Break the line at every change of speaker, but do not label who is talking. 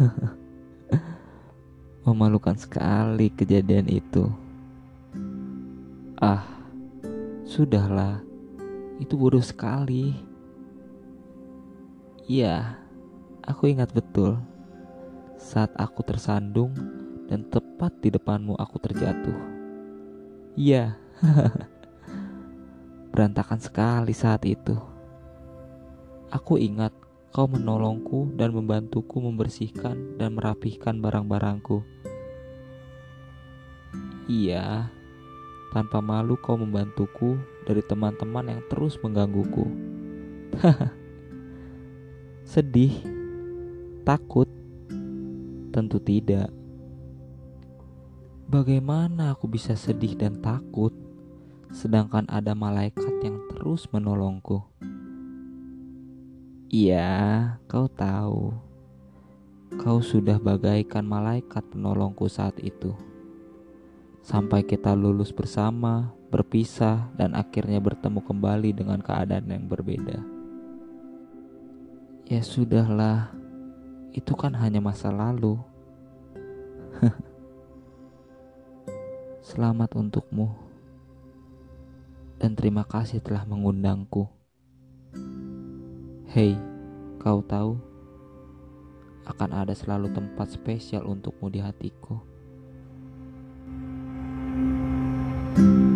Memalukan sekali kejadian itu. Ah, sudahlah. Itu bodoh sekali. Iya, aku ingat betul saat aku tersandung dan tepat di depanmu aku terjatuh. Iya, berantakan sekali saat itu. Aku ingat kau menolongku dan membantuku membersihkan dan merapihkan barang-barangku. Iya, tanpa malu kau membantuku dari teman-teman yang terus menggangguku. Sedih, takut, tentu tidak. Bagaimana aku bisa sedih dan takut, sedangkan ada malaikat yang terus menolongku? Iya, kau tahu. Kau sudah bagaikan malaikat penolongku saat itu. Sampai kita lulus bersama, berpisah, dan akhirnya bertemu kembali dengan keadaan yang berbeda. Ya sudahlah, itu kan hanya masa lalu. Selamat untukmu, dan terima kasih telah mengundangku. Hei, Kau tahu, akan ada selalu tempat spesial untukmu di hatiku. thank you